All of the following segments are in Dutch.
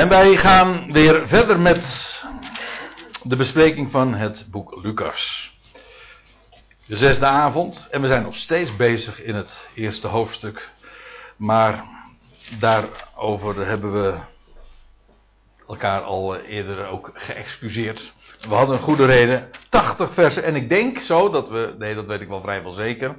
En wij gaan weer verder met de bespreking van het boek Lucas. De zesde avond en we zijn nog steeds bezig in het eerste hoofdstuk. Maar daarover hebben we elkaar al eerder ook geëxcuseerd. We hadden een goede reden. 80 versen en ik denk zo dat we, nee dat weet ik wel vrijwel zeker.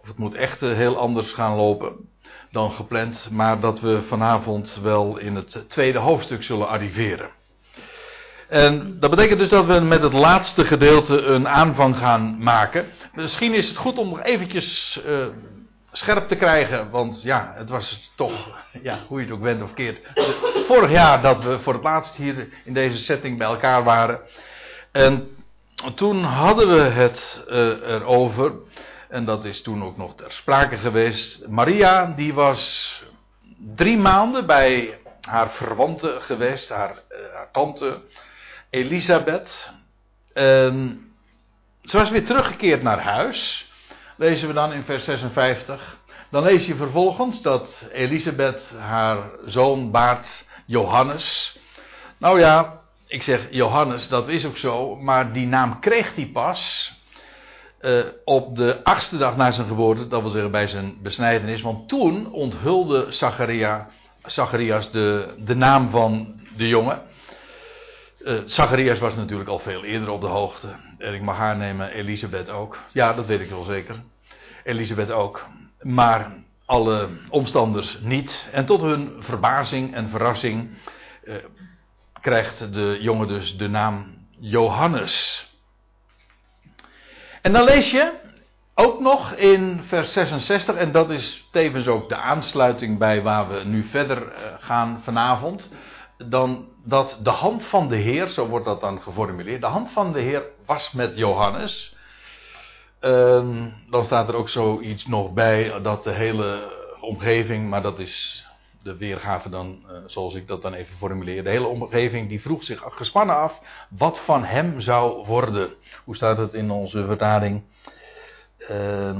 Of het moet echt eh, heel anders gaan lopen dan gepland, maar dat we vanavond wel in het tweede hoofdstuk zullen arriveren. En dat betekent dus dat we met het laatste gedeelte een aanvang gaan maken. Misschien is het goed om nog eventjes uh, scherp te krijgen, want ja, het was toch, ja, hoe je het ook bent of keert, vorig jaar dat we voor het laatst hier in deze setting bij elkaar waren. En toen hadden we het uh, erover en dat is toen ook nog ter sprake geweest. Maria, die was drie maanden bij haar verwante geweest, haar, uh, haar tante Elisabeth. Ze was weer teruggekeerd naar huis. Lezen we dan in vers 56. Dan lees je vervolgens dat Elisabeth haar zoon baart Johannes. Nou ja, ik zeg Johannes, dat is ook zo, maar die naam kreeg hij pas uh, op de achtste dag na zijn geboorte, dat wil zeggen bij zijn besnijdenis. Want toen onthulde Zacharia, Zacharias de, de naam van de jongen. Uh, Zacharias was natuurlijk al veel eerder op de hoogte. En ik mag haar nemen, Elisabeth ook. Ja, dat weet ik wel zeker. Elisabeth ook. Maar alle omstanders niet. En tot hun verbazing en verrassing uh, krijgt de jongen dus de naam Johannes. En dan lees je ook nog in vers 66, en dat is tevens ook de aansluiting bij waar we nu verder eh, gaan vanavond. Dan dat de hand van de Heer, zo wordt dat dan geformuleerd, de hand van de Heer was met Johannes. Uh, dan staat er ook zoiets nog bij dat de hele omgeving, maar dat is de weergave dan, uh, zoals ik dat dan even formuleer. De hele omgeving die vroeg zich gespannen af wat van hem zou worden. Hoe staat het in onze vertaling? Uh,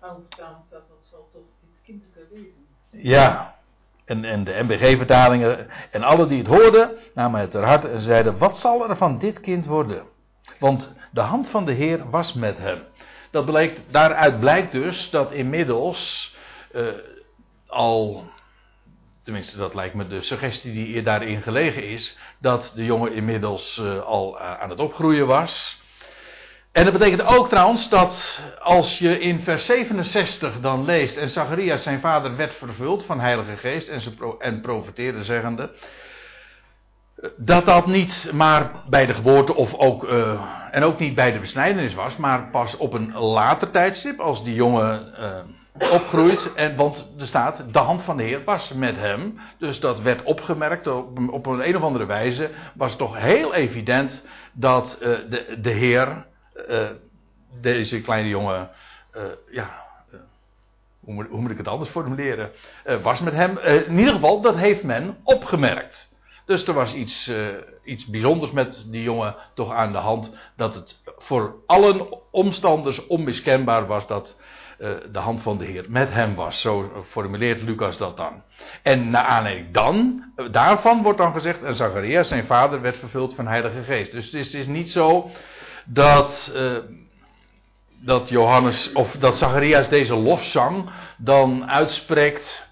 oh, staat dat zal toch kindelijke wezen. Ja, en, en de MBG-vertalingen. En alle die het hoorden, namen het ter harte en zeiden: Wat zal er van dit kind worden? Want de hand van de Heer was met hem. Dat blijkt, daaruit blijkt dus dat inmiddels uh, al tenminste dat lijkt me de suggestie die daarin gelegen is, dat de jongen inmiddels uh, al uh, aan het opgroeien was. En dat betekent ook trouwens dat als je in vers 67 dan leest en Zacharias zijn vader werd vervuld van Heilige Geest en, ze en profeteerde zeggende, dat dat niet maar bij de geboorte of ook, en ook niet bij de besnijdenis was, maar pas op een later tijdstip als die jongen opgroeit. En, want er staat, de hand van de Heer was met hem. Dus dat werd opgemerkt op, op een, een of andere wijze. Was toch heel evident dat uh, de, de Heer uh, deze kleine jongen, ja, hoe, moet, ik het anders formuleren? was met hem. in ieder geval, dat heeft men opgemerkt. Dus er was iets, iets bijzonders met die jongen toch aan de hand. Dat het voor allen omstanders onmiskenbaar was dat uh, de hand van de Heer met hem was. Zo formuleert Lucas dat dan. En naar aanleiding dan, daarvan wordt dan gezegd, en Zacharias, zijn vader, werd vervuld van Heilige Geest. Dus het is, niet zo dat, dat Johannes, of dat Zacharias deze lofzang dan uitspreekt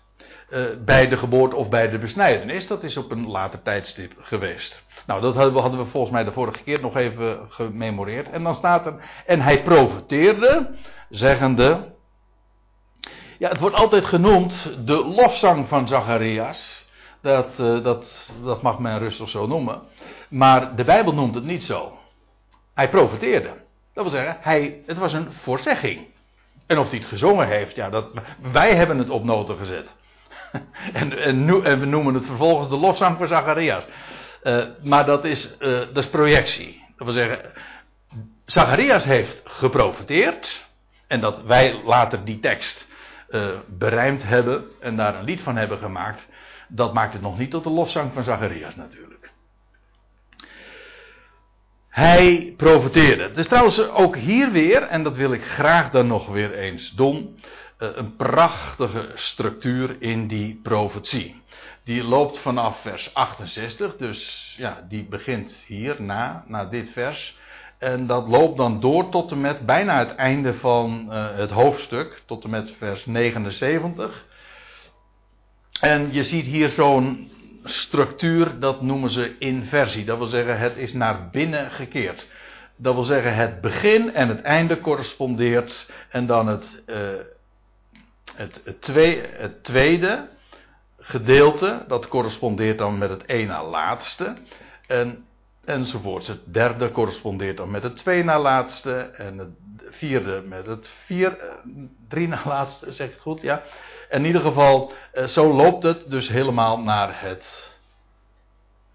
uh, bij de geboorte of bij de besnijdenis. Dat is op een later tijdstip geweest. Nou, dat hadden we, hadden we volgens mij de vorige keer nog even gememoreerd. En dan staat er, en hij profeteerde, zeggende, ja, het wordt altijd genoemd de lofzang van Zacharias. Dat, uh, dat, dat mag men rustig zo noemen. Maar de Bijbel noemt het niet zo. Hij profeteerde. Dat wil zeggen, hij, het was een voorzegging. En of hij het gezongen heeft, ja, dat, wij hebben het op noten gezet. en, en, we noemen het vervolgens de lofzang van Zacharias. Uh, maar dat is, uh, dat is projectie. Dat wil zeggen, Zacharias heeft geprofeteerd. En dat wij later die tekst uh, berijmd hebben en daar een lied van hebben gemaakt, dat maakt het nog niet tot de lofzang van Zacharias natuurlijk. Hij profeteerde. Het is trouwens ook hier weer, en dat wil ik graag dan nog weer eens doen, een prachtige structuur in die profetie. Die loopt vanaf vers 68, dus ja, die begint hier na, na dit vers. En dat loopt dan door tot en met bijna het einde van uh, het hoofdstuk, tot en met vers 79. En je ziet hier zo'n structuur, dat noemen ze inversie. Dat wil zeggen, het is naar binnen gekeerd. Dat wil zeggen, het begin en het einde correspondeert. En dan het, uh, het, het, twee, het tweede gedeelte, dat correspondeert dan met het één na laatste. En, enzovoorts. Het derde correspondeert dan met het twee na laatste. En het vierde met het vier, eh, drie na laatste, zeg ik het goed, ja. In ieder geval, eh, zo loopt het dus helemaal naar het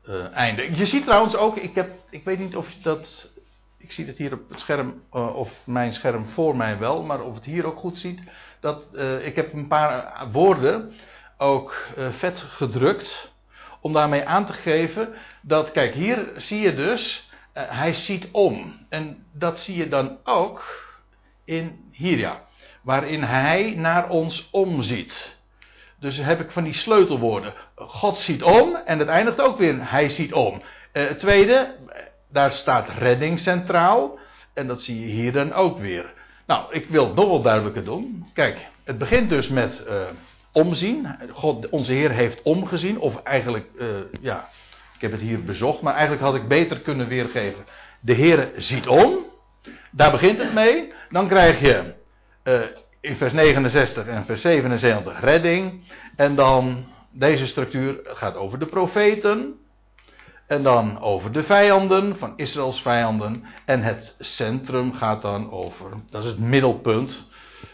uh, einde. Je ziet trouwens ook, ik, heb, ik weet niet of je dat. Ik zie het hier op het scherm, of mijn scherm voor mij wel, maar of het hier ook goed ziet. Dat, uh, ik heb een paar woorden ook vet gedrukt. Om daarmee aan te geven dat, kijk, hier zie je dus, hij ziet om. En dat zie je dan ook in Hiria waarin hij naar ons omziet. Dus heb ik van die sleutelwoorden. God ziet om en het eindigt ook weer hij ziet om. Tweede, daar staat redding centraal. En dat zie je hier dan ook weer. Nou, ik wil het nog wel duidelijker doen. Kijk, het begint dus met uh, omzien. God, onze Heer heeft omgezien. Of eigenlijk, uh, ja, ik heb het hier bezocht. Maar eigenlijk had ik beter kunnen weergeven. De Heer ziet om. Daar begint het mee. Dan krijg je uh, in vers 69 en vers 77 redding. En dan deze structuur gaat over de profeten. En dan over de vijanden, van Israëls vijanden. En het centrum gaat dan over, dat is het middelpunt,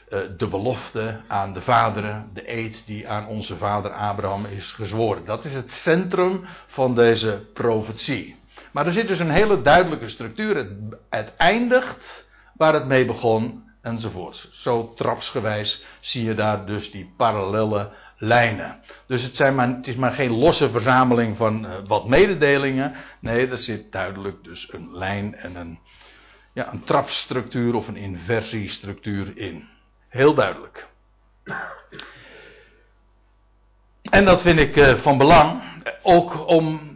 uh, de belofte aan de vaderen, de eed die aan onze vader Abraham is gezworen. Dat is het centrum van deze profetie. Maar er zit dus een hele duidelijke structuur. Het, het eindigt waar het mee begon enzovoort. Zo trapsgewijs zie je daar dus die parallelle lijnen. Dus het, zijn maar, het is maar geen losse verzameling van uh, wat mededelingen. Nee, er zit duidelijk dus een lijn en een, ja, een trapstructuur of een inversiestructuur in. Heel duidelijk. En dat vind ik uh, van belang, ook om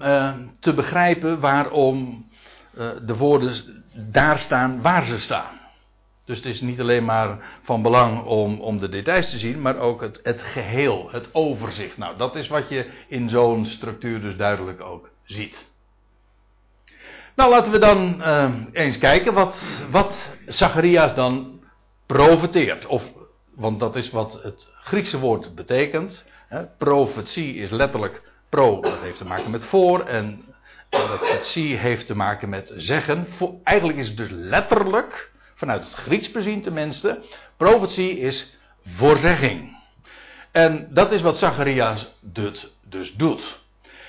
te begrijpen waarom de woorden daar staan waar ze staan. Dus het is niet alleen maar van belang om, om de details te zien, maar ook het, het geheel, het overzicht. Nou, dat is wat je in zo'n structuur dus duidelijk ook ziet. Nou, laten we dan uh, eens kijken wat, wat Zacharias dan profeteert. Of, want dat is wat het Griekse woord betekent. Hè. Profetie is letterlijk pro, dat heeft te maken met voor. En profetie heeft te maken met zeggen. Eigenlijk is het dus letterlijk vanuit het Grieks bezien tenminste, profetie is voorzegging. En dat is wat Zacharias dus doet.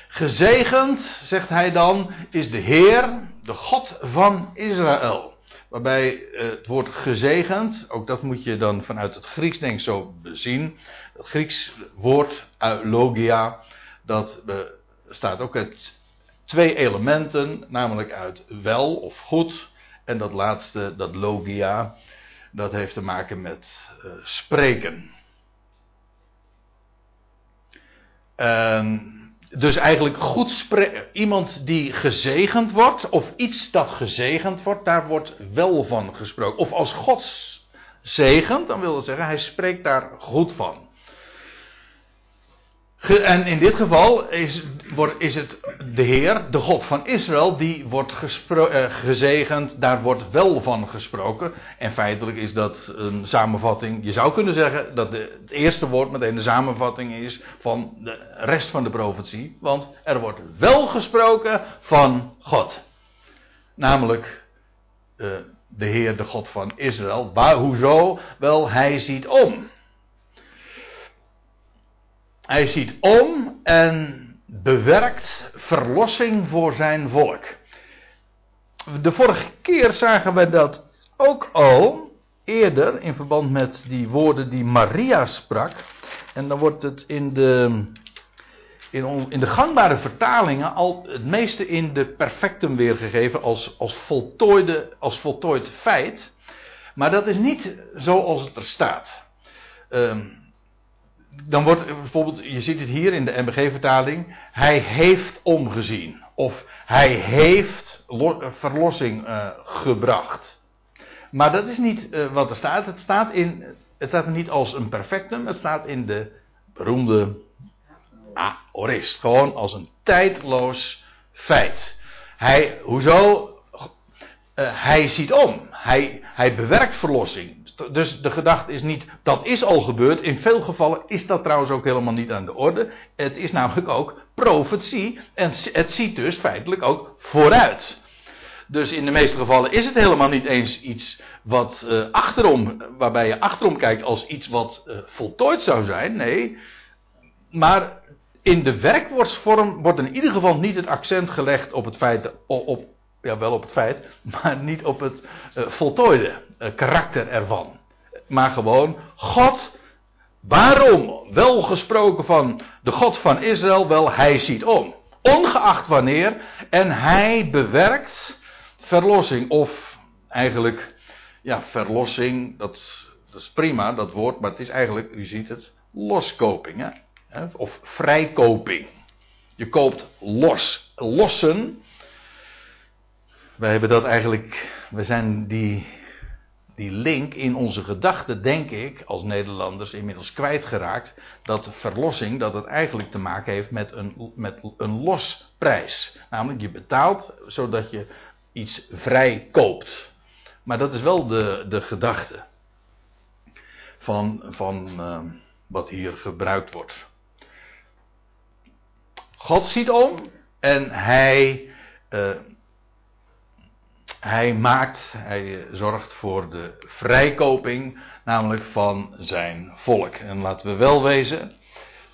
Gezegend, zegt hij dan, is de Heer, de God van Israël. Waarbij eh, het woord gezegend, ook dat moet je dan vanuit het Grieks denk ik zo bezien. Het Grieks woord logia, dat bestaat ook uit twee elementen, namelijk uit wel of goed en dat laatste, dat logia, dat heeft te maken met uh, spreken. Dus eigenlijk goed. Iemand die gezegend wordt, of iets dat gezegend wordt, daar wordt wel van gesproken. Of als God zegent, dan wil dat zeggen, hij spreekt daar goed van. En in dit geval is, is het de Heer, de God van Israël, die wordt uh, gezegend, daar wordt wel van gesproken. En feitelijk is dat een samenvatting, je zou kunnen zeggen dat het eerste woord meteen de samenvatting is van de rest van de profetie. Want er wordt wel gesproken van God. Namelijk uh, de Heer, de God van Israël. Waar, hoezo? Wel, hij ziet om. Hij ziet om en bewerkt verlossing voor zijn volk. De vorige keer zagen we dat ook al eerder in verband met die woorden die Maria sprak. En dan wordt het in de, in, in de gangbare vertalingen al het meeste in de perfectum weergegeven als, als, voltooide, als voltooid feit. Maar dat is niet zoals het er staat. Um, dan wordt bijvoorbeeld, je ziet het hier in de MBG-vertaling, hij heeft omgezien. Of hij heeft verlossing uh, gebracht. Maar dat is niet uh, wat er staat. Het staat, in, het staat er niet als een perfectum, het staat in de beroemde aorist. Gewoon als een tijdloos feit. Hij, hoezo? Uh, hij ziet om. Hij, hij bewerkt verlossing. Dus de gedachte is niet, dat is al gebeurd. In veel gevallen is dat trouwens ook helemaal niet aan de orde. Het is namelijk ook profetie. En het ziet dus feitelijk ook vooruit. Dus in de meeste gevallen is het helemaal niet eens iets wat uh, achterom, waarbij je achterom kijkt als iets wat uh, voltooid zou zijn. Nee. Maar in de werkwoordsvorm wordt in ieder geval niet het accent gelegd op het feit, op, ja wel op het feit, maar niet op het uh, voltooide karakter ervan. Maar gewoon, God, waarom wel gesproken van de God van Israël? Wel, hij ziet om. Ongeacht wanneer. En hij bewerkt verlossing. Of eigenlijk, ja, verlossing, dat, dat is prima, dat woord. Maar het is eigenlijk, u ziet het, loskoping. Hè? Of vrijkoping. Je koopt los. Lossen. Wij hebben dat eigenlijk, we zijn die die link in onze gedachten, denk ik, als Nederlanders inmiddels kwijtgeraakt. Dat verlossing, dat het eigenlijk te maken heeft met een, met een losprijs. Namelijk, je betaalt zodat je iets vrij koopt. Maar dat is wel de, de gedachte van, van uh, wat hier gebruikt wordt. God ziet om en hij. Uh, hij maakt, hij zorgt voor de vrijkoping, namelijk van zijn volk. En laten we wel wezen,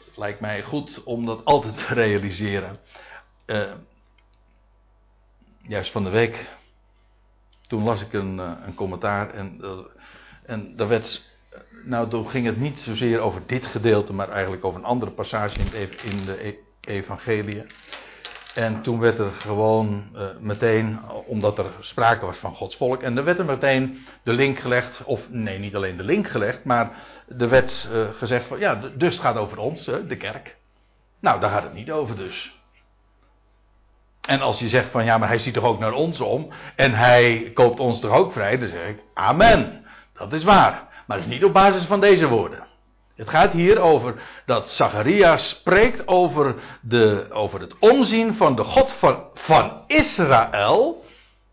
het lijkt mij goed om dat altijd te realiseren. Uh, juist van de week, toen las ik een, uh, een commentaar en, uh, en daar werd, nou toen ging het niet zozeer over dit gedeelte, maar eigenlijk over een andere passage in, het, in de e-, evangelie. En toen werd er gewoon uh, meteen, omdat er sprake was van Gods volk, en er werd er meteen de link gelegd, of nee, niet alleen de link gelegd, maar er werd uh, gezegd van, ja, dus het gaat over ons, de kerk. Nou, daar gaat het niet over dus. En als je zegt van, ja, maar hij ziet toch ook naar ons om, en hij koopt ons toch ook vrij, dan zeg ik, amen, dat is waar. Maar het is niet op basis van deze woorden. Het gaat hier over dat Zacharias spreekt over, de, over het omzien van de God van, van Israël.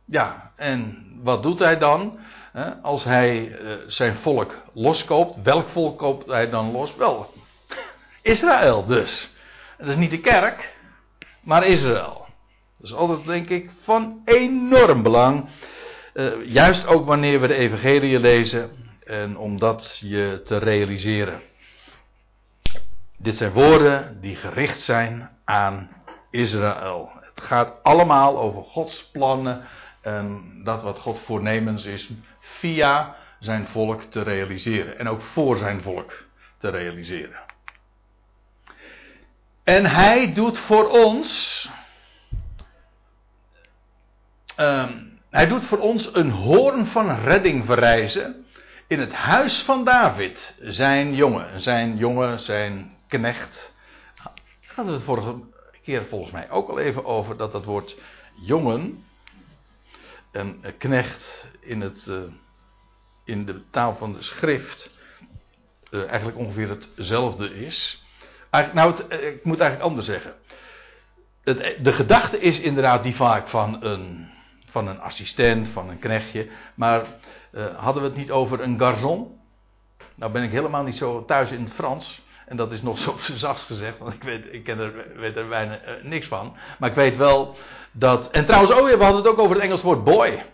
Ja, en wat doet hij dan? Als hij eh, zijn volk loskoopt, welk volk koopt hij dan los? Wel, Israël dus. Het is niet de kerk, maar Israël. Dat is altijd, denk ik, van enorm belang. Uh, juist ook wanneer we de Evangelie lezen. En om dat je te realiseren. Dit zijn woorden die gericht zijn aan Israël. Het gaat allemaal over Gods plannen en dat wat God voornemens is via zijn volk te realiseren. En ook voor zijn volk te realiseren. En hij doet voor ons. Um, hij doet voor ons een hoorn van redding verrijzen. In het huis van David, zijn jongen, zijn jongen, zijn knecht. Hadden we het vorige keer volgens mij ook al even over dat dat woord jongen en knecht in, het, uh, in de taal van de schrift uh, eigenlijk ongeveer hetzelfde is. Nou, het, eh, ik moet eigenlijk anders zeggen. Het, de gedachte is inderdaad die vaak van een, van een assistent, van een knechtje. Maar hadden we het niet over een garçon? Nou ben ik helemaal niet zo thuis in het Frans. En dat is nog zo zacht gezegd, want ik weet, ik ken er, weet er bijna uh, niks van. Maar ik weet wel dat. En trouwens, oh ja, we hadden het ook over het Engels woord boy.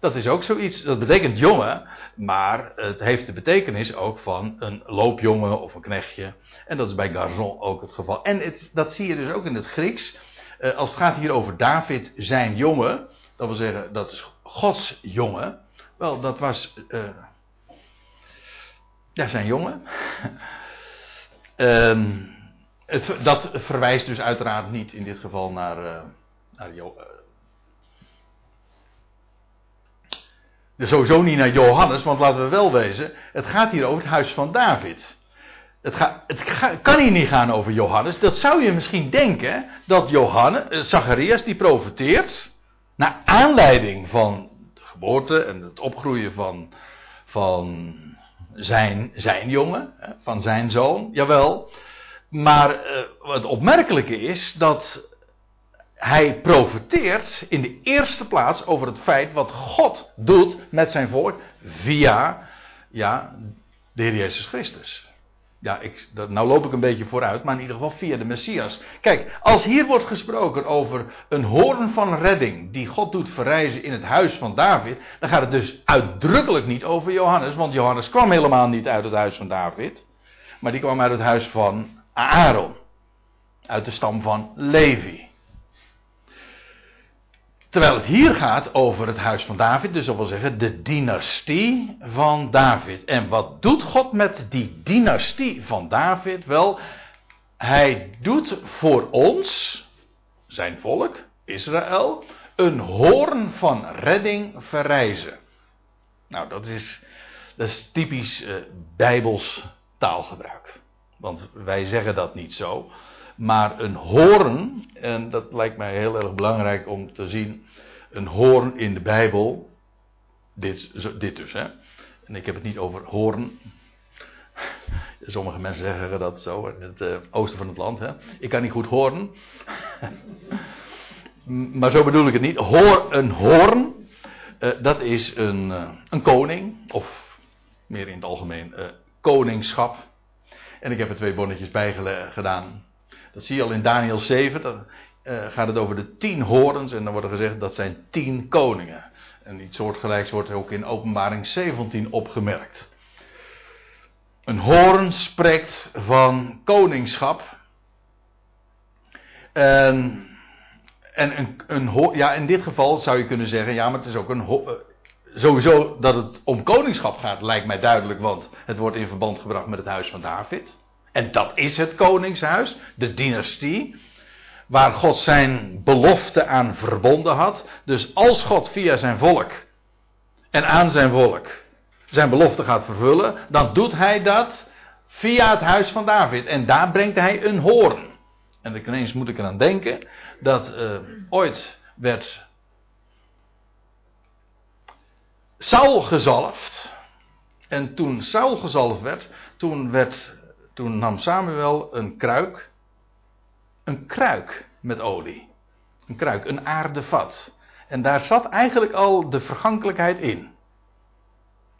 Dat is ook zoiets, dat betekent jongen, maar het heeft de betekenis ook van een loopjongen of een knechtje. En dat is bij garçon ook het geval. En het, dat zie je dus ook in het Grieks. Uh, als het gaat hier over David, zijn jongen, dat wil zeggen, dat is Gods jongen. Wel, dat was. Uh, ja, zijn jongen. Um, het, dat verwijst dus uiteraard niet in dit geval naar, uh, naar jo uh, sowieso niet naar Johannes, want laten we wel wezen, het gaat hier over het huis van David. het, het kan hier niet gaan over Johannes. Dat zou je misschien denken, dat Johannes, eh, Zacharias die profeteert, naar aanleiding van de geboorte en het opgroeien van, van zijn, zijn jongen, van zijn zoon, jawel. Maar uh, het opmerkelijke is dat hij profeteert in de eerste plaats over het feit wat God doet met zijn volk via ja, de Heer Jezus Christus. Ja, ik, dat, nou loop ik een beetje vooruit, maar in ieder geval via de Messias. Kijk, als hier wordt gesproken over een hoorn van redding die God doet verrijzen in het huis van David, dan gaat het dus uitdrukkelijk niet over Johannes, want Johannes kwam helemaal niet uit het huis van David, maar die kwam uit het huis van Aaron, uit de stam van Levi. Terwijl het hier gaat over het huis van David, dus dat wil zeggen de dynastie van David. En wat doet God met die dynastie van David? Wel, hij doet voor ons, zijn volk, Israël, een hoorn van redding verrijzen. Nou, dat is, dat is typisch uh, bijbels taalgebruik. Want wij zeggen dat niet zo. Maar een hoorn, en dat lijkt mij heel erg belangrijk om te zien. Een hoorn in de Bijbel. Dit, dit dus, hè. En ik heb het niet over hoorn. Sommige mensen zeggen dat zo, in het uh, oosten van het land. Hè. Ik kan niet goed horen. maar zo bedoel ik het niet. Hoor, een hoorn, uh, dat is een, uh, een koning, of meer in het algemeen koningschap. En ik heb er twee bonnetjes bij gedaan. Dat zie je al in Daniel 7. Dan uh, gaat het over de tien horens. En dan wordt er gezegd dat zijn tien koningen. En iets soortgelijks wordt ook in openbaring 17 opgemerkt. Een hoorn spreekt van koningschap. En, en een, een, ja, in dit geval zou je kunnen zeggen, ja, maar het is ook een. Uh, sowieso dat het om koningschap gaat, lijkt mij duidelijk, want het wordt in verband gebracht met het huis van David. En dat is het koningshuis, de dynastie, waar God zijn belofte aan verbonden had. Dus als God via zijn volk en aan zijn volk zijn belofte gaat vervullen, dan doet hij dat via het huis van David. En daar brengt hij een hoorn. En ineens moet ik eraan denken dat uh, ooit werd Saul gezalfd. En toen Saul gezalfd werd, toen werd toen nam Samuel een kruik, een kruik met olie. Een kruik, een aardevat. En daar zat eigenlijk al de vergankelijkheid in.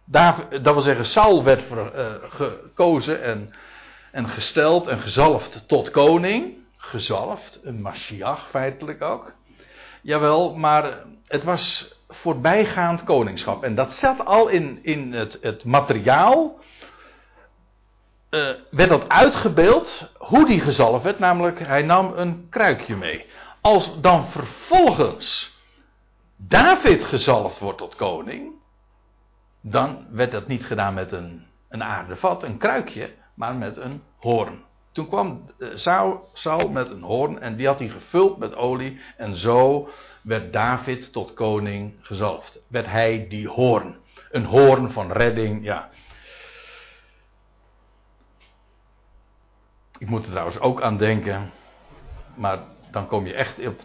Daar, dat wil zeggen, Saul werd uh, gekozen en, en gesteld en gezalfd tot koning. Gezalfd, een Mashiach feitelijk ook. Jawel, maar het was voorbijgaand koningschap. En dat zat al in, in het, het materiaal uh, werd dat uitgebeeld hoe die gezalfd werd, namelijk hij nam een kruikje mee. Als dan vervolgens David gezalfd wordt tot koning, dan werd dat niet gedaan met een, een aardevat, een kruikje, maar met een hoorn. Toen kwam eh, Saul, Saul met een hoorn en die had hij gevuld met olie en zo werd David tot koning gezalfd. Werd hij die hoorn. Een hoorn van redding, ja. Ik moet er trouwens ook aan denken, maar dan kom je echt op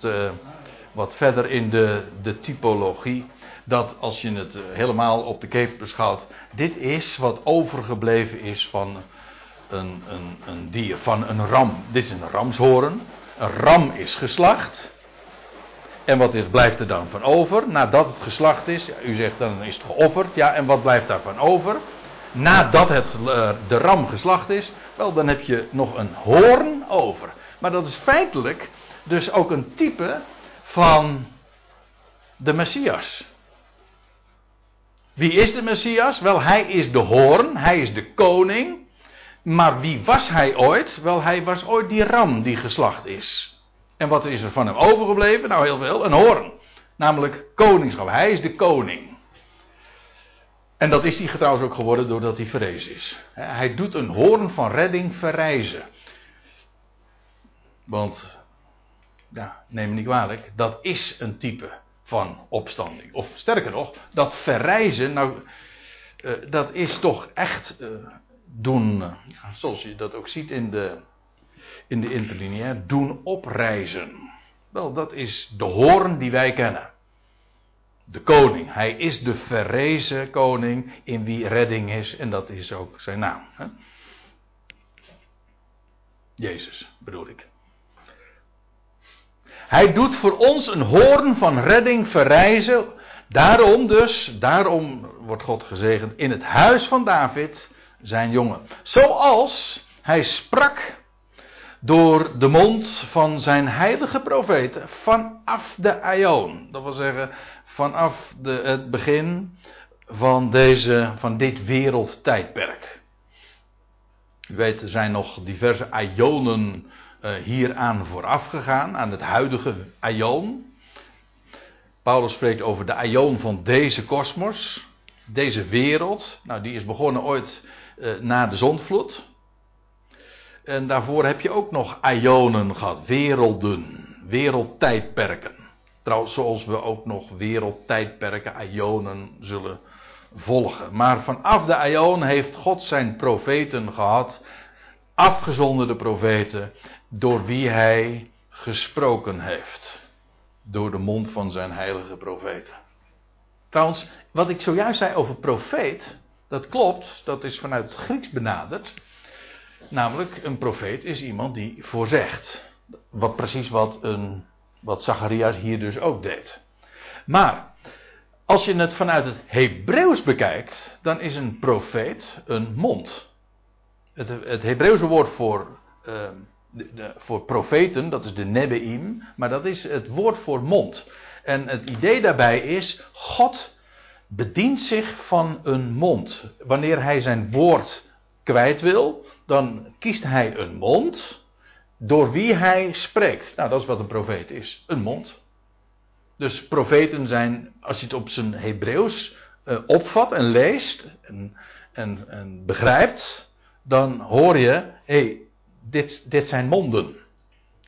wat verder in de, de typologie. Dat als je het helemaal op de keep beschouwt, dit is wat overgebleven is van een, een, een dier, van een ram. Dit is een ramshoorn. Een ram is geslacht. En wat is, blijft er dan van over? Nadat het geslacht is, u zegt dan is het geofferd. Ja, en wat blijft daarvan over? Nadat het, uh, de ram geslacht is, wel, dan heb je nog een hoorn over. Maar dat is feitelijk dus ook een type van de Messias. Wie is de Messias? Wel, hij is de hoorn, hij is de koning. Maar wie was hij ooit? Wel, hij was ooit die ram die geslacht is. En wat is er van hem overgebleven? Nou, heel veel. Een hoorn. Namelijk koningschap. Hij is de koning. En dat is hij trouwens ook geworden doordat hij verrezen is. Hij doet een hoorn van redding verrijzen. Want, ja, neem me niet kwalijk, dat is een type van opstanding. Of sterker nog, dat verrijzen, nou, uh, dat is toch echt, uh, doen, zoals je dat ook ziet in de, in de interlineair, doen oprijzen. Wel, dat is de hoorn die wij kennen. De koning. Hij is de verrezen koning in wie redding is. En dat is ook zijn naam. Hè? Jezus bedoel ik. Hij doet voor ons een hoorn van redding verrijzen. Daarom dus, daarom wordt God gezegend in het huis van David, zijn jongen. Zoals hij sprak door de mond van zijn heilige profeten vanaf de Aion. Dat wil zeggen, vanaf de, het begin van, deze, van dit wereldtijdperk. U weet, er zijn nog diverse Aionen uh, hieraan vooraf gegaan, aan het huidige Aion. Paulus spreekt over de Aion van deze kosmos, deze wereld. Nou, die is begonnen ooit uh, na de zondvloed. En daarvoor heb je ook nog Aionen gehad, werelden, wereldtijdperken. Trouwens, zoals we ook nog wereldtijdperken, Aionen zullen volgen. Maar vanaf de Aion heeft God zijn profeten gehad, afgezonderde profeten, door wie hij gesproken heeft. Door de mond van zijn heilige profeten. Trouwens, wat ik zojuist zei over profeet, dat klopt, dat is vanuit het Grieks benaderd. Namelijk, een profeet is iemand die voorzegt. Wat precies wat, een, wat Zacharias hier dus ook deed. Maar, als je het vanuit het Hebreeuws bekijkt, dan is een profeet een mond. Het, het Hebreeuwse woord voor, de, de, voor profeten, dat is de nebeim, maar dat is het woord voor mond. En het idee daarbij is, God bedient zich van een mond. Wanneer hij zijn woord kwijt wil, dan kiest hij een mond door wie hij spreekt. Nou, dat is wat een profeet is: een mond. Dus profeten zijn, als je het op zijn Hebreeuws uh, opvat en leest en, en, en, begrijpt, dan hoor je: hé, hey, dit, dit zijn monden.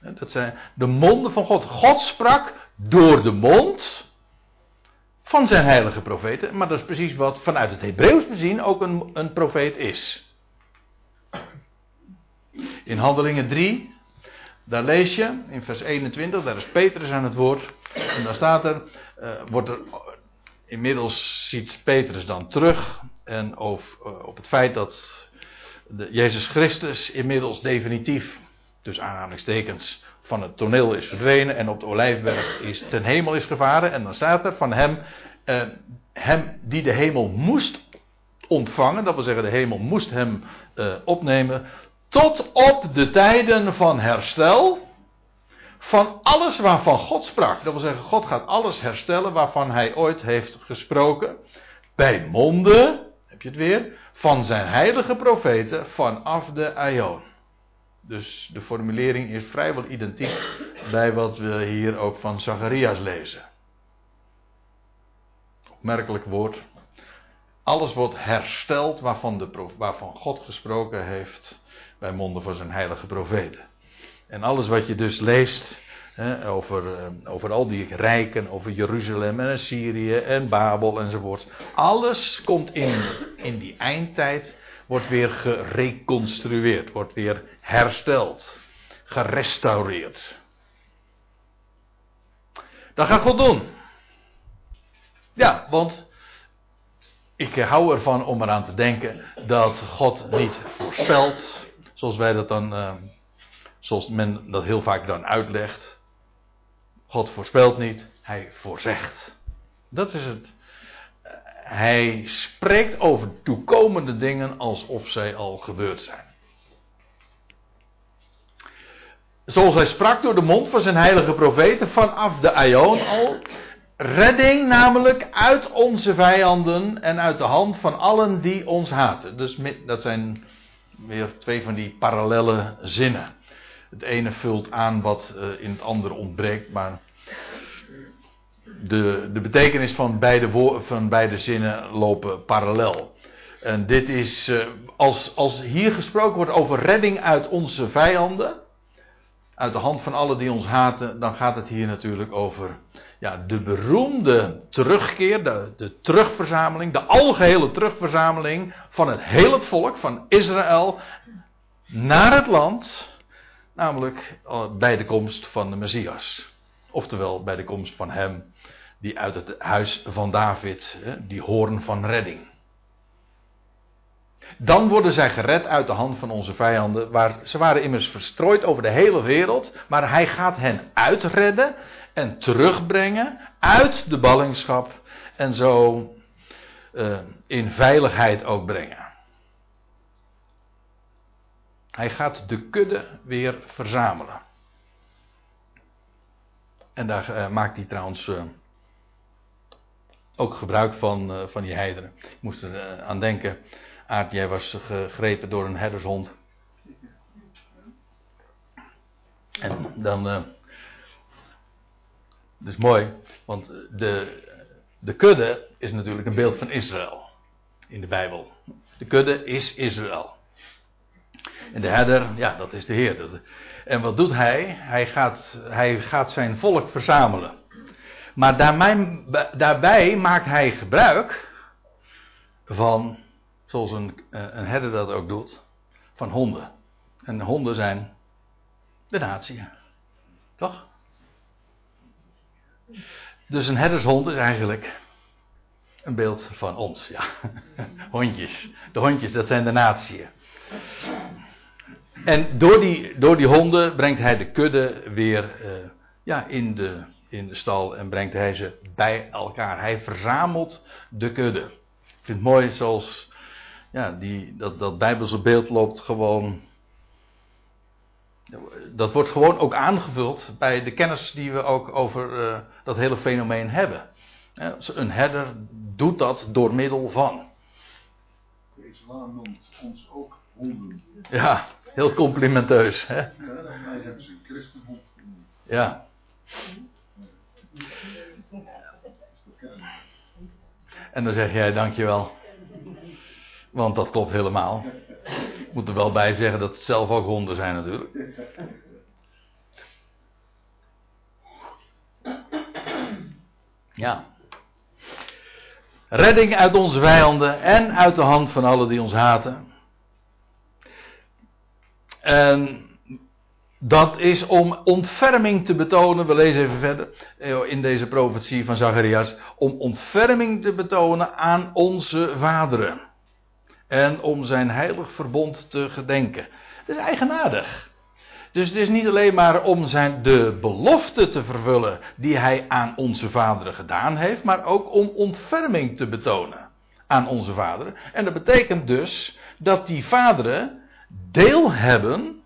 Dat zijn de monden van God. God sprak door de mond van zijn heilige profeten. Maar dat is precies wat vanuit het Hebreeuws bezien ook een, een profeet is. In Handelingen 3, daar lees je in vers 21, daar is Petrus aan het woord. En daar staat er, uh, wordt er, inmiddels ziet Petrus dan terug en over, uh, op het feit dat de Jezus Christus inmiddels definitief, dus aanhalingstekens, van het toneel is verdwenen en op de Olijfberg is ten hemel is gevaren. En dan staat er van hem, hem die de hemel moest ontvangen, dat wil zeggen de hemel moest hem opnemen, tot op de tijden van herstel van alles waarvan God sprak. Dat wil zeggen, God gaat alles herstellen waarvan hij ooit heeft gesproken. Bij monden, heb je het weer, van zijn heilige profeten vanaf de Aion. Dus de formulering is vrijwel identiek bij wat we hier ook van Zacharias lezen. Opmerkelijk woord. Alles wordt hersteld waarvan, de, waarvan God gesproken heeft bij monden van zijn heilige profeten. En alles wat je dus leest hè, over, eh, over al die rijken, over Jeruzalem en Syrië en Babel enzovoort. Alles komt in, in die eindtijd, wordt weer gereconstrueerd, wordt weer hersteld, gerestaureerd. Dat gaat God doen. Ja, want ik hou ervan om eraan te denken dat God niet voorspelt, zoals wij dat dan, uh, zoals men dat heel vaak dan uitlegt. God voorspelt niet, hij voorzegt. Dat is het. Hij spreekt over toekomende dingen alsof zij al gebeurd zijn. Zoals hij sprak door de mond van zijn heilige profeten vanaf de Aion al. Redding namelijk uit onze vijanden en uit de hand van allen die ons haten. Dus dat zijn weer twee van die parallele zinnen. Het ene vult aan wat uh, in het andere ontbreekt, maar de, de betekenis van beide, van beide zinnen lopen parallel. En dit is, uh, als, als hier gesproken wordt over redding uit onze vijanden, uit de hand van alle die ons haten, dan gaat het hier natuurlijk over ja, de beroemde terugkeer, de, de terugverzameling, de algehele terugverzameling van het hele volk van Israël naar het land, namelijk eh, bij de komst van de Messias. Oftewel bij de komst van hem die uit het huis van David, die hoorn van redding. Dan worden zij gered uit de hand van onze vijanden. Waar, ze waren immers verstrooid over de hele wereld. Maar hij gaat hen uitredden en terugbrengen uit de ballingschap. En zo uh, in veiligheid ook brengen. Hij gaat de kudde weer verzamelen. En daar uh, maakt hij trouwens uh, ook gebruik van, van die heidenen. Ik moest er aan denken Aard, jij was gegrepen door een herdershond. En dan. Uh, dat is mooi, want de, de kudde is natuurlijk een beeld van Israël in de Bijbel. De kudde is Israël. En de herder, ja, dat is de Heer. En wat doet hij? Hij gaat, hij gaat zijn volk verzamelen. Maar daarbij, daarbij maakt hij gebruik van zoals een, eh, een herder dat ook doet, van honden. En honden zijn de natie. Toch? Dus een herdershond is eigenlijk een beeld van ons, ja. Hondjes. De hondjes, dat zijn de natie. En door die, door die honden brengt hij de kudde weer uh, ja, in, de, in de stal en brengt hij ze bij elkaar. Hij verzamelt de kudde. Ik vind het mooi zoals ja, die, dat, dat Bijbelse beeld loopt gewoon. Dat wordt gewoon ook aangevuld bij de kennis die we ook over uh, dat hele fenomeen hebben. Een herder doet dat door middel van. De islam noemt ons ook honden. Ja, heel complimenteus. Hè? Ja, mij hebben ze een christenhond genoemd. Ja. En dan zeg jij dankjewel. Want dat klopt helemaal. Ik moet er wel bij zeggen dat het zelf ook honden zijn natuurlijk. Ja. Redding uit onze vijanden en uit de hand van allen die ons haten. En dat is om ontferming te betonen. We lezen even verder eh, in deze profetie van Zacharias. Om ontferming te betonen aan onze vaderen en om zijn heilig verbond te gedenken. Het is eigenaardig. Dus het is niet alleen maar om zijn, de belofte te vervullen die hij aan onze vaderen gedaan heeft, maar ook om ontferming te betonen aan onze vaderen. En dat betekent dus dat die vaderen deel hebben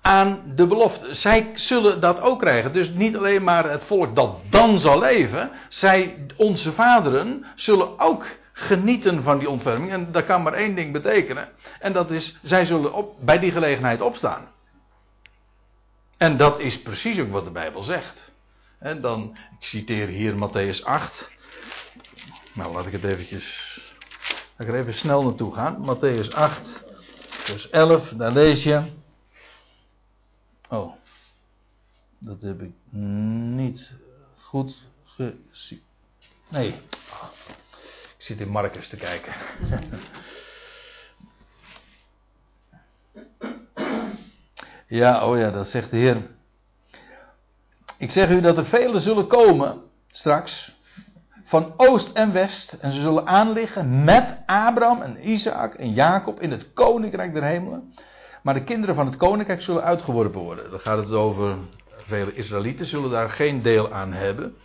aan de belofte. Zij zullen dat ook krijgen. Dus niet alleen maar het volk dat dan zal leven, zij, onze vaderen, zullen ook genieten van die ontferming. En dat kan maar één ding betekenen. En dat is, zij zullen op, bij die gelegenheid opstaan. En dat is precies ook wat de Bijbel zegt. En dan, ik citeer hier Matthäus 8. Nou, laat ik het eventjes, laat ik er even snel naartoe gaan. Matthäus 8, vers 11, daar lees je. Oh, dat heb ik niet goed gezien. Nee, zit in Marcus te kijken. ja, oh ja, dat zegt de Heer. Ik zeg u dat er velen zullen komen straks. Van oost en west. En ze zullen aanliggen met Abraham en Isaac en Jacob in het koninkrijk der hemelen. Maar de kinderen van het koninkrijk zullen uitgeworpen worden. Dan gaat het over vele Israëlieten zullen daar geen deel aan hebben.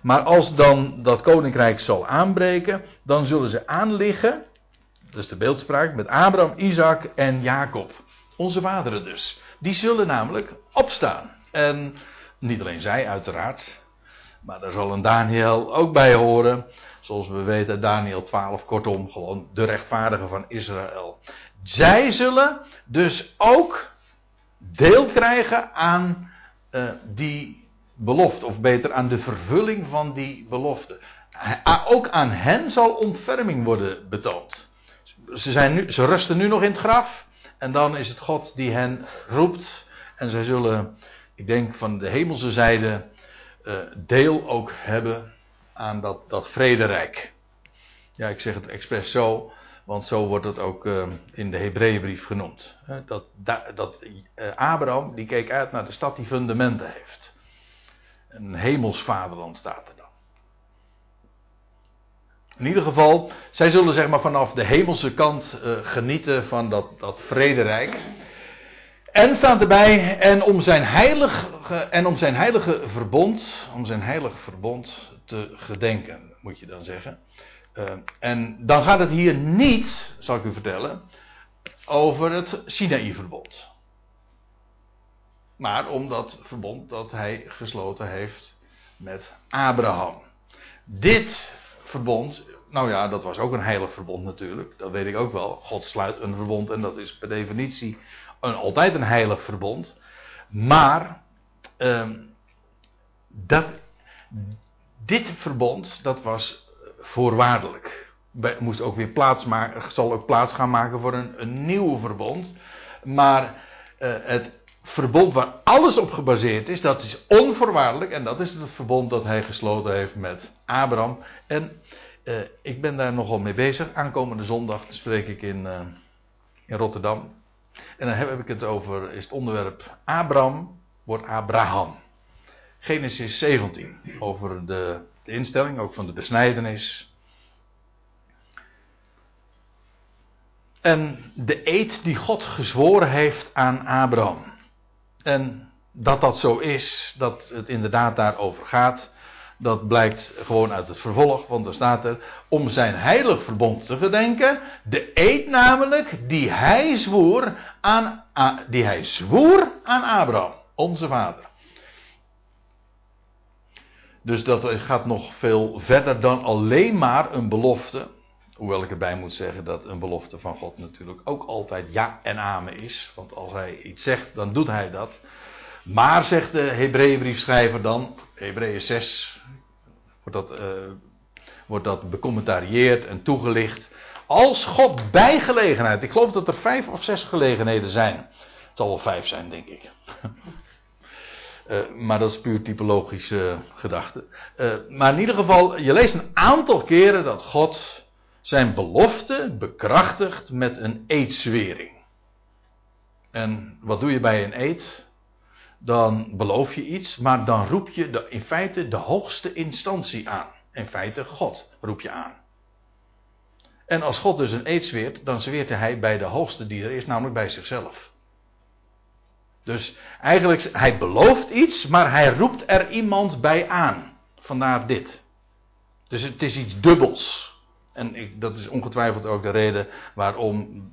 Maar als dan dat koninkrijk zal aanbreken, dan zullen ze aanliggen. Dat is de beeldspraak met Abraham, Isaac en Jacob. Onze vaderen dus. Die zullen namelijk opstaan. En niet alleen zij, uiteraard. Maar daar zal een Daniel ook bij horen. Zoals we weten, Daniel 12, kortom, gewoon de rechtvaardige van Israël. Zij zullen dus ook deel krijgen aan uh, die belofte, of beter aan de vervulling van die belofte. Ook aan hen zal ontferming worden betoond. Ze, zijn nu, ze rusten nu nog in het graf. En dan is het God die hen roept En zij zullen, ik denk van de hemelse zijde, uh, deel ook hebben aan dat, dat vrederijk. Ja, ik zeg het expres zo, want zo wordt het ook uh, in de Hebreeënbrief genoemd. Dat, dat uh, Abraham, die keek uit naar de stad die fundamenten heeft. Een hemels vaderland staat er dan. In ieder geval, zij zullen zeg maar vanaf de hemelse kant uh, genieten van dat, dat vrederijk. En staat erbij, en om zijn heilige, en om zijn heilige verbond, om zijn heilige verbond te gedenken, moet je dan zeggen. Uh, en dan gaat het hier niet, zal ik u vertellen, over het Sinaï-verbond. Maar om dat verbond dat hij gesloten heeft met Abraham. Dit verbond, nou ja, dat was ook een heilig verbond natuurlijk. Dat weet ik ook wel. God sluit een verbond en dat is per definitie een, altijd een heilig verbond. Maar uh, dat, dit verbond, dat was voorwaardelijk. Moest ook weer plaats maken, zal ook plaats gaan maken voor een, een nieuw verbond. Maar uh, het verbond waar alles op gebaseerd is, dat is onvoorwaardelijk. En dat is het verbond dat hij gesloten heeft met Abraham. En uh, ik ben daar nogal mee bezig. Aankomende zondag spreek ik in, uh, in Rotterdam. En dan heb ik het over, is het onderwerp Abraham wordt Abraham. Genesis 17, over de, de instelling, ook van de besnijdenis. En de eed die God gezworen heeft aan Abraham. En dat dat zo is, dat het inderdaad daarover gaat, dat blijkt gewoon uit het vervolg, want er staat er om zijn heilig verbond te gedenken, de eed namelijk die hij zwoer aan, die hij zwoer aan Abraham, onze vader. Dus dat gaat nog veel verder dan alleen maar een belofte. Hoewel ik erbij moet zeggen dat een belofte van God natuurlijk ook altijd ja en amen is. Want als hij iets zegt, dan doet hij dat. Maar, zegt de Hebreeënbriefschrijver dan, Hebreeën 6, wordt dat, uh, wordt dat becommentarieerd en toegelicht. Als God bij gelegenheid, ik geloof dat er vijf of zes gelegenheden zijn. Het zal wel vijf zijn, denk ik. Uh, maar dat is puur typologische gedachte. Uh, maar in ieder geval, je leest een aantal keren dat God zijn belofte bekrachtigt met een eedswering. En wat doe je bij een eed? Dan beloof je iets, maar dan roep je de, in feite de hoogste instantie aan. In feite God roep je aan. En als God dus een eed zweert, dan zweert hij bij de hoogste die er is, namelijk bij zichzelf. Dus eigenlijk, hij belooft iets, maar hij roept er iemand bij aan. Vandaar dit. Dus het is iets dubbels. En ik, dat is ongetwijfeld ook de reden waarom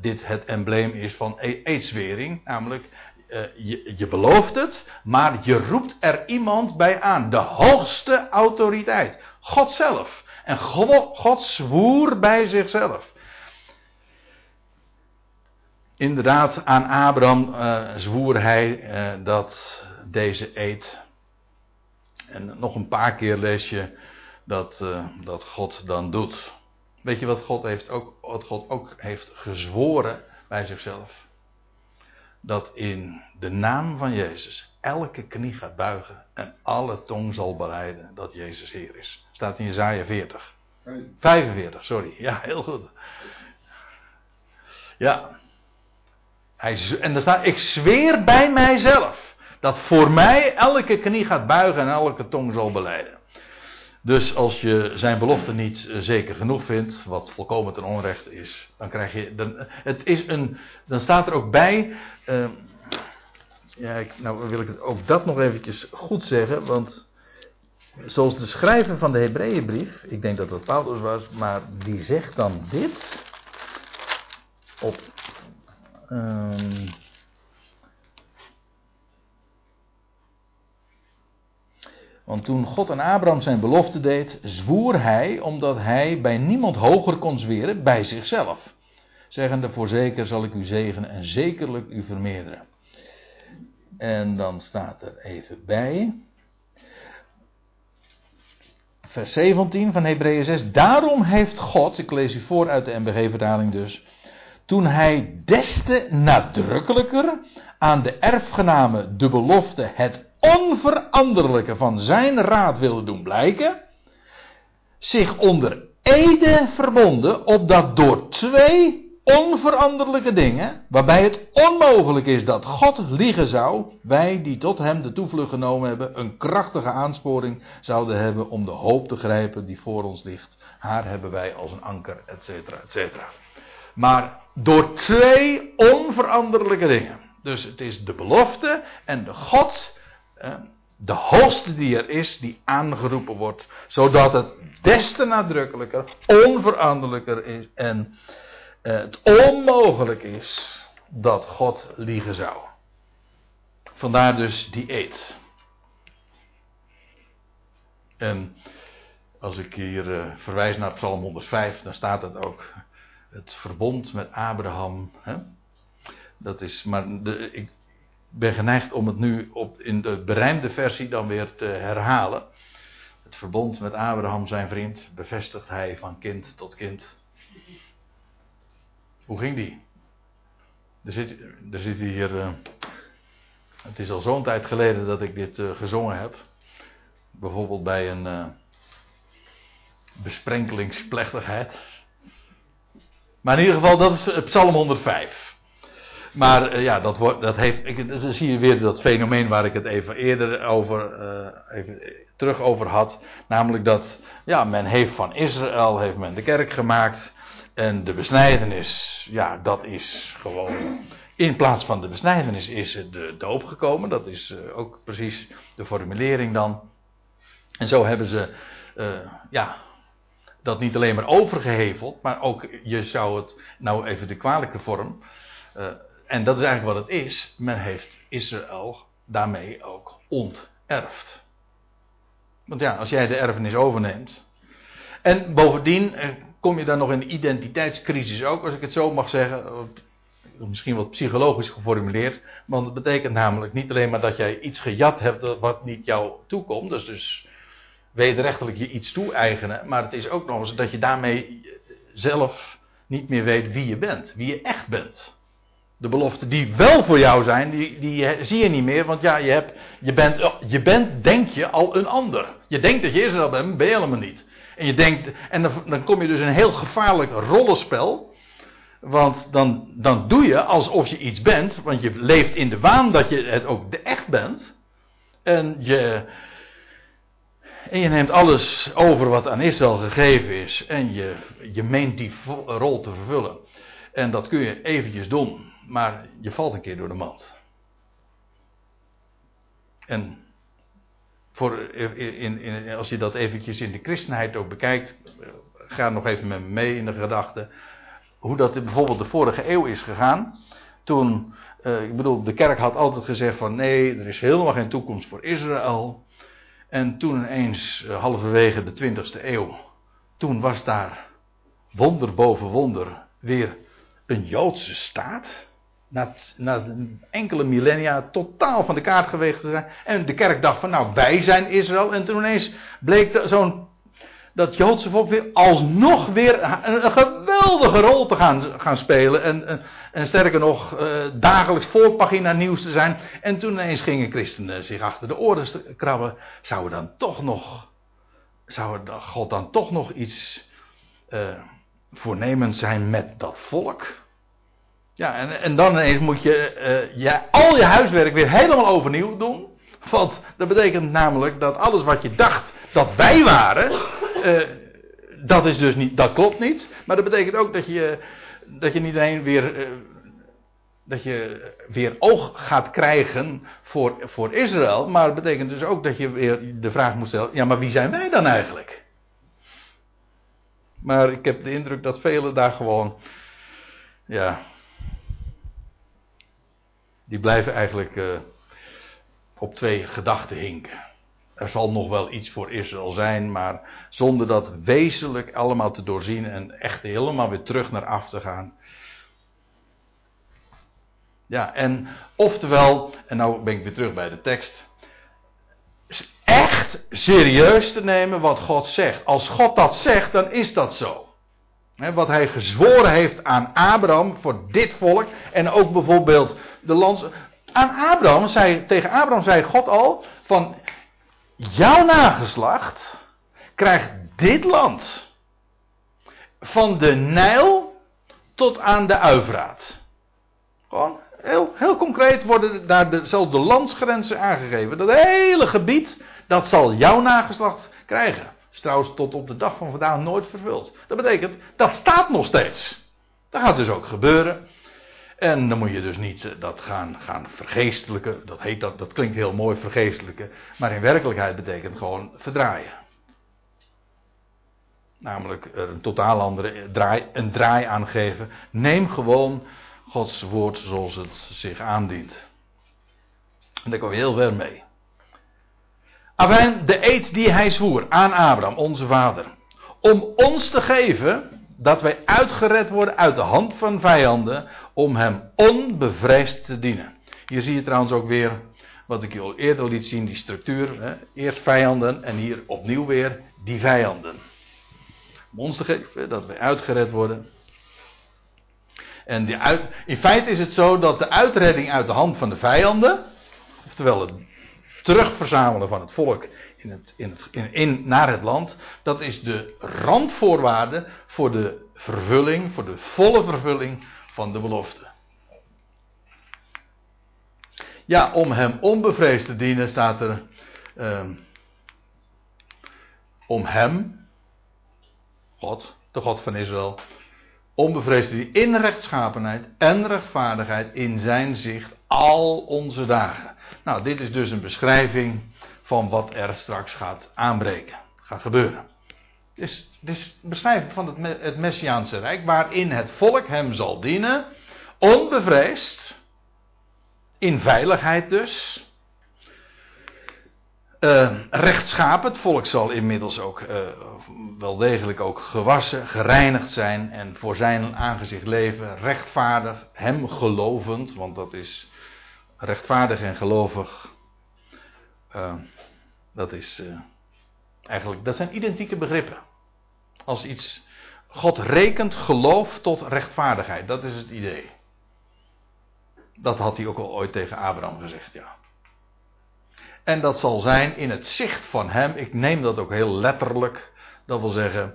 dit het embleem is van e- eedswering. Namelijk, uh, je, je belooft het, maar je roept er iemand bij aan. De hoogste autoriteit. God zelf. En God, God zwoer bij zichzelf. Inderdaad, aan Abraham uh, zwoer hij dat deze eed. En nog een paar keer lees je dat, uh, dat God dan doet. Weet je wat God, heeft ook, wat God ook heeft gezworen bij zichzelf? Dat in de naam van Jezus elke knie gaat buigen en alle tong zal beleiden dat Jezus Heer is. Staat in Jezaja 40. 45, sorry. Ja, heel goed. Ja. Hij, en er staat, ik zweer bij mijzelf dat voor mij elke knie gaat buigen en elke tong zal beleiden. Dus als je zijn belofte niet eh, zeker genoeg vindt, wat volkomen ten onrechte is, dan krijg je. Dan, het is een, dan staat er ook bij. Uh, ja, nou wil ik het ook dat nog eventjes goed zeggen, want zoals de schrijver van de Hebreeënbrief, ik denk dat dat Paulus was, maar die zegt dan dit op. Um, Want toen God aan Abraham zijn belofte deed, zwoer hij, omdat hij bij niemand hoger kon zweren, bij zichzelf. Zeggende, voorzeker zal ik u zegenen en zekerlijk u vermeerderen. En dan staat er even bij. Vers 17 van Hebreeën 6. Daarom heeft God, ik lees u voor uit de MBG-vertaling dus. Toen hij des te nadrukkelijker aan de erfgenamen de belofte het onveranderlijke van zijn raad wilde doen blijken, zich onder ede verbonden, opdat door twee onveranderlijke dingen, waarbij het onmogelijk is dat God liegen zou, wij die tot hem de toevlucht genomen hebben, een krachtige aansporing zouden hebben om de hoop te grijpen die voor ons ligt. Haar hebben wij als een anker, et cetera, et cetera. Maar door twee onveranderlijke dingen. Dus het is de belofte en de God, de hoogste die er is, die aangeroepen wordt, zodat het des te nadrukkelijker, onveranderlijker is en eh, het onmogelijk is dat God liegen zou. Vandaar dus die eed. En als ik hier uh, verwijs naar Psalm 105, dan staat het ook het verbond met Abraham. Hè? Dat is, maar de, ik ben geneigd om het nu op, in de berijmde versie dan weer te herhalen. Het verbond met Abraham, zijn vriend, bevestigt hij van kind tot kind. Hoe ging die? Er zit, er zit hier. Uh, het is al zo'n tijd geleden dat ik dit uh, gezongen heb. Bijvoorbeeld bij een uh, besprenkelingsplechtigheid. Maar in ieder geval, dat is Psalm 105. Maar ja, dat, wordt, dat heeft. Ik, dan zie je weer dat fenomeen waar ik het even eerder over. even terug over had. Namelijk dat. Ja, men heeft van Israël. Heeft men de kerk gemaakt. En de besnijdenis, ja, dat is gewoon. In plaats van de besnijdenis is de doop gekomen. Dat is ook precies de formulering dan. En zo hebben ze, ja, dat niet alleen maar overgeheveld, maar ook, je zou het, nou even de kwalijke vorm. Uh, en dat is eigenlijk wat het is. Men heeft Israël daarmee ook onterfd. Want ja, als jij de erfenis overneemt. En bovendien kom je dan nog in de identiteitscrisis ook, als ik het zo mag zeggen. Misschien wat psychologisch geformuleerd. Want het betekent namelijk niet alleen maar dat jij iets gejat hebt wat niet jou toekomt. Dus, dus wederrechtelijk je iets toe-eigenen. Maar het is ook nog eens dat je daarmee zelf niet meer weet wie je bent. Wie je echt bent. De beloften die wel voor jou zijn, die, die zie je niet meer. Want ja, je, hebt, je, bent, je bent, denk je, al een ander. Je denkt dat je Israël bent, ben je helemaal niet. En je denkt, en dan, kom je dus in een heel gevaarlijk rollenspel. Want dan, dan doe je alsof je iets bent, want je leeft in de waan dat je het ook echt bent. En je, en je neemt alles over wat aan Israël gegeven is. En je, je meent die rol te vervullen. En dat kun je eventjes doen. Maar je valt een keer door de mand. En voor, in, in, als je dat eventjes in de christenheid ook bekijkt, ga nog even met me mee in de gedachte. Hoe dat bijvoorbeeld de vorige eeuw is gegaan. Toen, uh, ik bedoel, de kerk had altijd gezegd van nee, er is helemaal geen toekomst voor Israël. En toen ineens, uh, halverwege de 20e eeuw, toen was daar wonder boven wonder weer een Joodse staat na, na enkele millennia totaal van de kaart geweest te zijn. En de kerk dacht van nou wij zijn Israël. En toen ineens bleek zo'n dat Joodse volk weer alsnog weer een, geweldige rol te gaan, gaan spelen. En, en, en sterker nog, uh, dagelijks voorpagina nieuws te zijn. En toen ineens gingen christenen zich achter de oren krabben. Zouden dan toch nog, zou God dan toch nog iets uh, zijn met dat volk? Ja, en, en dan ineens moet je, uh, je al je huiswerk weer helemaal overnieuw doen. Want dat betekent namelijk dat alles wat je dacht dat wij waren, uh, dat is dus niet, dat klopt niet. Maar dat betekent ook dat je, dat je niet alleen weer, uh, dat je weer oog gaat krijgen voor, voor Israël. Maar het betekent dus ook dat je weer de vraag moet stellen, ja maar wie zijn wij dan eigenlijk? Maar ik heb de indruk dat velen daar gewoon, ja, die blijven eigenlijk uh, op twee gedachten hinken. Er zal nog wel iets voor Israël zijn, maar zonder dat wezenlijk allemaal te doorzien en echt helemaal weer terug naar af te gaan. Ja, en oftewel, en nou ben ik weer terug bij de tekst. Echt serieus te nemen wat God zegt. Als God dat zegt, dan is dat zo. wat hij gezworen heeft aan Abraham voor dit volk. En ook bijvoorbeeld de lands. Aan Abraham zei, tegen Abraham zei God al: van jouw nageslacht krijgt dit land. Van de Nijl tot aan de Uivraat. Gewoon heel, heel concreet worden daar dezelfde landsgrenzen aangegeven. Dat hele gebied, dat zal jouw nageslacht krijgen. Is trouwens tot op de dag van vandaag nooit vervuld. Dat betekent, dat staat nog steeds. Dat gaat dus ook gebeuren. En dan moet je dus niet eh, dat gaan, gaan vergeestelijken. Dat, heet dat, dat klinkt heel mooi, vergeestelijken. Maar in werkelijkheid betekent gewoon verdraaien. Namelijk een totaal andere draai, een draai aan geven. Neem gewoon Gods woord zoals het zich aandient. En daar kom je heel ver mee. Afijn, de eed die hij zwoer aan Abraham, onze vader. Om ons te geven dat wij uitgered worden uit de hand van vijanden. Om hem onbevreesd te dienen. Hier zie je trouwens ook weer wat ik je al eerder liet zien, die structuur. Hè? Eerst vijanden en hier opnieuw weer die vijanden. Om ons te geven dat wij uitgered worden. En die uit, in feite is het zo dat de uitredding uit de hand van de vijanden, oftewel het terugverzamelen van het volk in het, in het, in, naar het land, dat is de randvoorwaarde voor de vervulling, voor de volle vervulling van de belofte. Ja, om hem onbevreesd te dienen staat er. Uh, om hem, God, de God van Israël, onbevreesd dienen in rechtschapenheid en rechtvaardigheid in zijn zicht al onze dagen. Nou, dit is dus een beschrijving van wat er straks gaat aanbreken, gaat gebeuren. Is een beschrijving van het, het Messiaanse Rijk, waarin het volk hem zal dienen, onbevreesd, in veiligheid dus. Uh, rechtschapen, het volk zal inmiddels ook uh, wel degelijk ook gewassen, gereinigd zijn en voor zijn aangezicht leven, rechtvaardig, hem gelovend, want dat is rechtvaardig en gelovig. Uh, dat is eigenlijk, dat zijn identieke begrippen. Als iets, God rekent geloof tot rechtvaardigheid, dat is het idee. Dat had hij ook al ooit tegen Abraham gezegd, ja. En dat zal zijn in het zicht van hem. Ik neem dat ook heel letterlijk. Dat wil zeggen,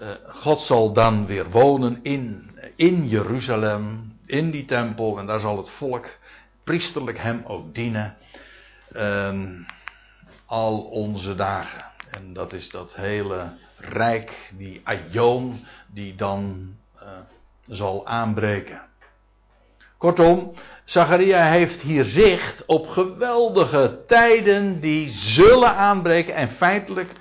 uh, God zal dan weer wonen in, in Jeruzalem, in die tempel. En daar zal het volk priesterlijk hem ook dienen. Uh, al onze dagen. En dat is dat hele rijk, die aion, die dan uh, zal aanbreken. Kortom, Zacharia heeft hier zicht op geweldige tijden die zullen aanbreken en feitelijk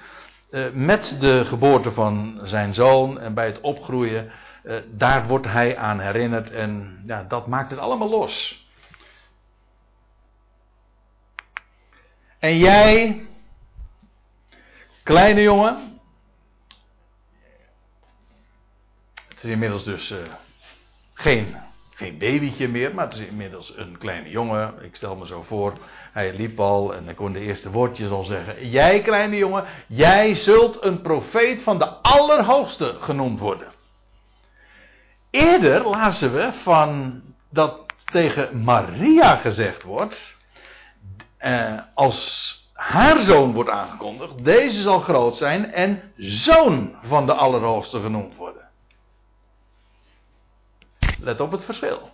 uh, met de geboorte van zijn zoon en bij het opgroeien, uh, daar wordt hij aan herinnerd en ja, dat maakt het allemaal los. En jij, kleine jongen, het is inmiddels dus uh, geen geen babytje meer, maar het is inmiddels een kleine jongen. Ik stel me zo voor, hij liep al en hij kon de eerste woordjes al zeggen. Jij, kleine jongen, jij zult een profeet van de Allerhoogste genoemd worden. Eerder lazen we van dat tegen Maria gezegd wordt, eh, als haar zoon wordt aangekondigd, deze zal groot zijn en zoon van de Allerhoogste genoemd worden. Let op het verschil.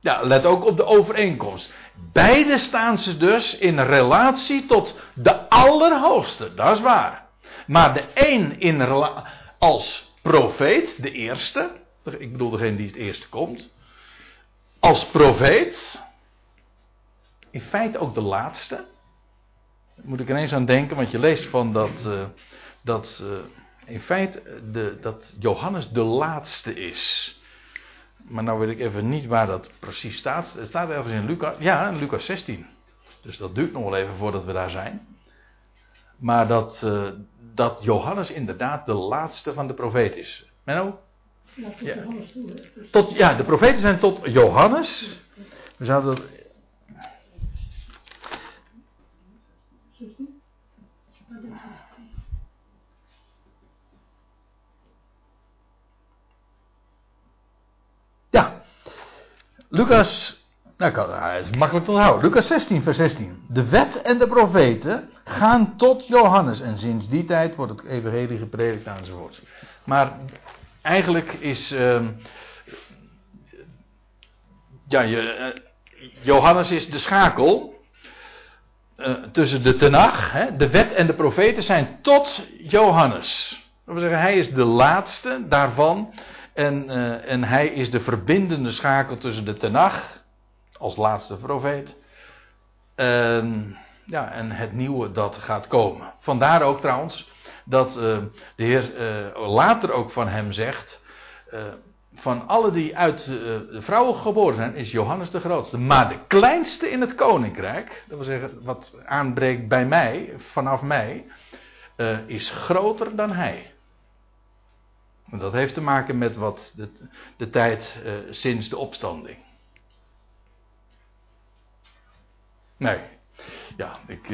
Ja, let ook op de overeenkomst. Beide staan ze dus in relatie tot de Allerhoogste, dat is waar. Maar de een in als profeet, de eerste, ik bedoel degene die het eerste komt, als profeet, in feite ook de laatste. Daar moet ik ineens aan denken, want je leest van dat, uh, dat uh, in feite de, dat Johannes de laatste is. Maar nou weet ik even niet waar dat precies staat. Het staat ergens in Lucas. Ja, in Lucas 16. Dus dat duurt nog wel even voordat we daar zijn. Maar dat, uh, dat Johannes inderdaad de laatste van de profeet is. Menno? Ja, tot ja. Johannes toe. Hè? Tot, ja, de profeten zijn tot Johannes. We zouden dat. Ja. Lucas. Nou, kan, hij ah, is makkelijk te onthouden. Lucas 16, vers 16. De wet en de profeten gaan tot Johannes. En sinds die tijd wordt het evangelie gepredikt enzovoort. Maar eigenlijk is. Ehm, ja, je, eh, Johannes is de schakel uh, tussen de Tenach, hè, de wet en de profeten zijn tot Johannes. Dat zeggen, hij is de laatste daarvan. En, uh, en hij is de verbindende schakel tussen de Tenach, als laatste profeet. En, ja, en het nieuwe dat gaat komen. Vandaar ook trouwens dat uh, de Heer later ook van hem zegt. Van alle die uit de vrouwen geboren zijn, is Johannes de grootste. Maar de kleinste in het koninkrijk, dat wil zeggen wat aanbreekt bij mij, vanaf mij, is groter dan hij. En dat heeft te maken met wat de, de tijd uh, sinds de opstanding. Nee. Ja, ik,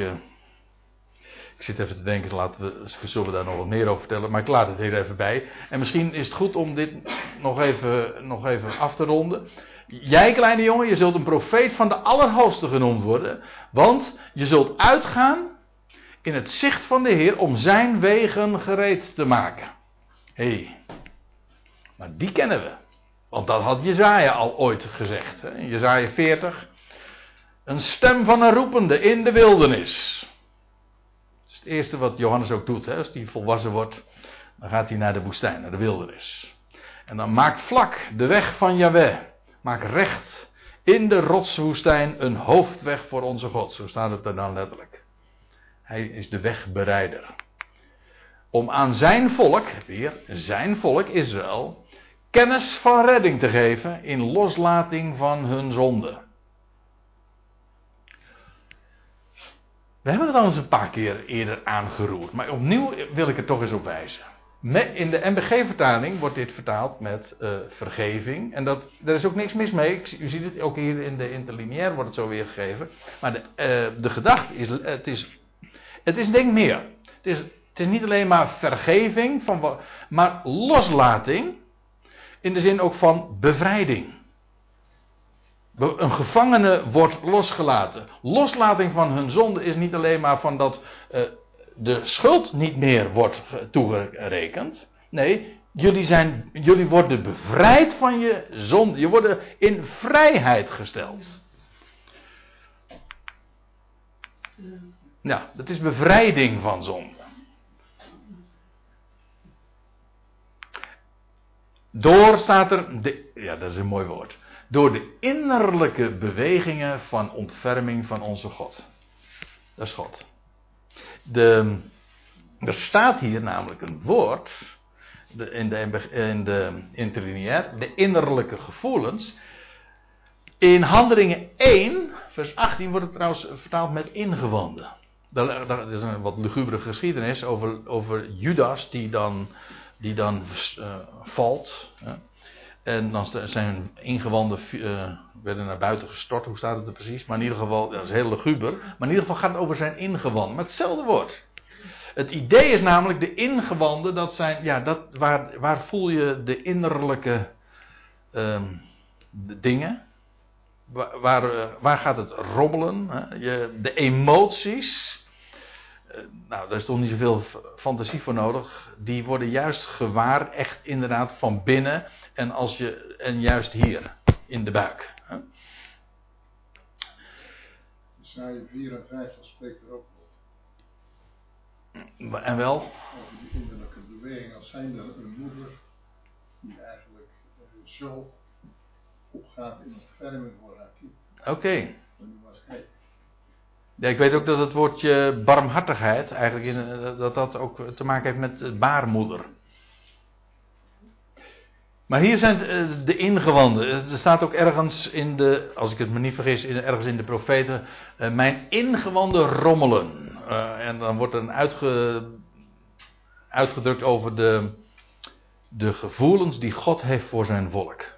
ik zit even te denken, laten we, we zullen daar nog wat meer over vertellen, maar ik laat het hier even bij. En misschien is het goed om dit nog even, nog even af te ronden. Jij, kleine jongen, je zult een profeet van de Allerhoogste genoemd worden, want je zult uitgaan in het zicht van de Heer om zijn wegen gereed te maken. Hé, hey, maar die kennen we. Want dat had Jezaja al ooit gezegd. In Jezaja 40. Een stem van een roepende in de wildernis. Eerste wat Johannes ook doet. Hè? Als hij volwassen wordt, dan gaat hij naar de woestijn, naar de wildernis. En dan maakt vlak de weg van Yahweh. Maakt recht in de rotswoestijn een hoofdweg voor onze God. Zo staat het er dan letterlijk. Hij is de wegbereider. Om aan zijn volk, weer zijn volk Israël, kennis van redding te geven in loslating van hun zonde. We hebben het al eens een paar keer eerder aangeroerd, maar opnieuw wil ik er toch eens op wijzen. In de MBG-vertaling wordt dit vertaald met uh, vergeving. En dat, daar is ook niks mis mee. U ziet het ook hier in de interlineair wordt het zo weergegeven. Maar de, uh, de gedachte is, het is, het is denk meer. Het is, het is niet alleen maar vergeving, van, maar loslating in de zin ook van bevrijding. Een gevangene wordt losgelaten. Loslating van hun zonde is niet alleen maar van dat uh, de schuld niet meer wordt toegerekend. Nee, jullie, zijn, jullie worden bevrijd van je zonde. Je wordt in vrijheid gesteld. Ja, dat is bevrijding van zonde. Door staat er, de, ja dat is een mooi woord. Door de innerlijke bewegingen van ontferming van onze God. Dat is God. De, er staat hier namelijk een woord de, in de, in de interlineair, de innerlijke gevoelens. In Handelingen 1, vers 18 wordt het trouwens vertaald met ingewanden. Dat is een wat lugubere geschiedenis over, over Judas die dan die dan uh, valt. En dan zijn ingewanden uh, werden naar buiten gestort. Hoe staat het er precies? Maar in ieder geval, dat is heel luguber. Maar in ieder geval gaat het over zijn ingewanden. Maar hetzelfde woord. Het idee is namelijk de ingewanden, dat zijn, ja, dat, waar, waar voel je de innerlijke de dingen? Waar, waar, uh, waar, gaat het rommelen? Hè? Je, de emoties. Eh, nou, daar is toch niet zoveel fantasie voor nodig. Die worden juist gewaar, echt inderdaad van binnen. En, als je, en juist hier, in de buik. Isaiah 54 spreekt er ook over. En wel? Over die innerlijke beweging als zijnde een moeder die eigenlijk uh, zo opgaat in ontferming voor haar kind. Oké. Okay. Ja, ik weet ook dat het woordje barmhartigheid eigenlijk in, eh, dat dat ook te maken heeft met baarmoeder. Maar hier zijn eh, de ingewanden. Er staat ook ergens in de, als ik het me niet vergis, ergens in de profeten, mijn ingewanden rommelen. En dan wordt er uitge, uitgedrukt over de, de gevoelens die God heeft voor zijn volk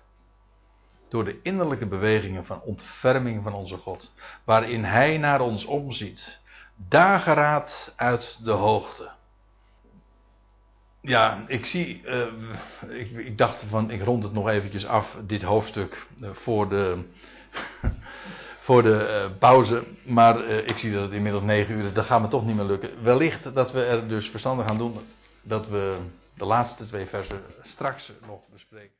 door de innerlijke bewegingen van ontferming van onze God, waarin Hij naar ons omziet, dageraad uit de hoogte. ja, ik zie. eh, ik, ik dacht van, ik rond het nog eventjes af, dit hoofdstuk, eh, voor de. voor de eh, pauze. Maar ik zie dat het inmiddels negen uur is, dat gaat me toch niet meer lukken. Wellicht dat we er dus verstandig aan doen dat we de laatste twee versen straks nog bespreken.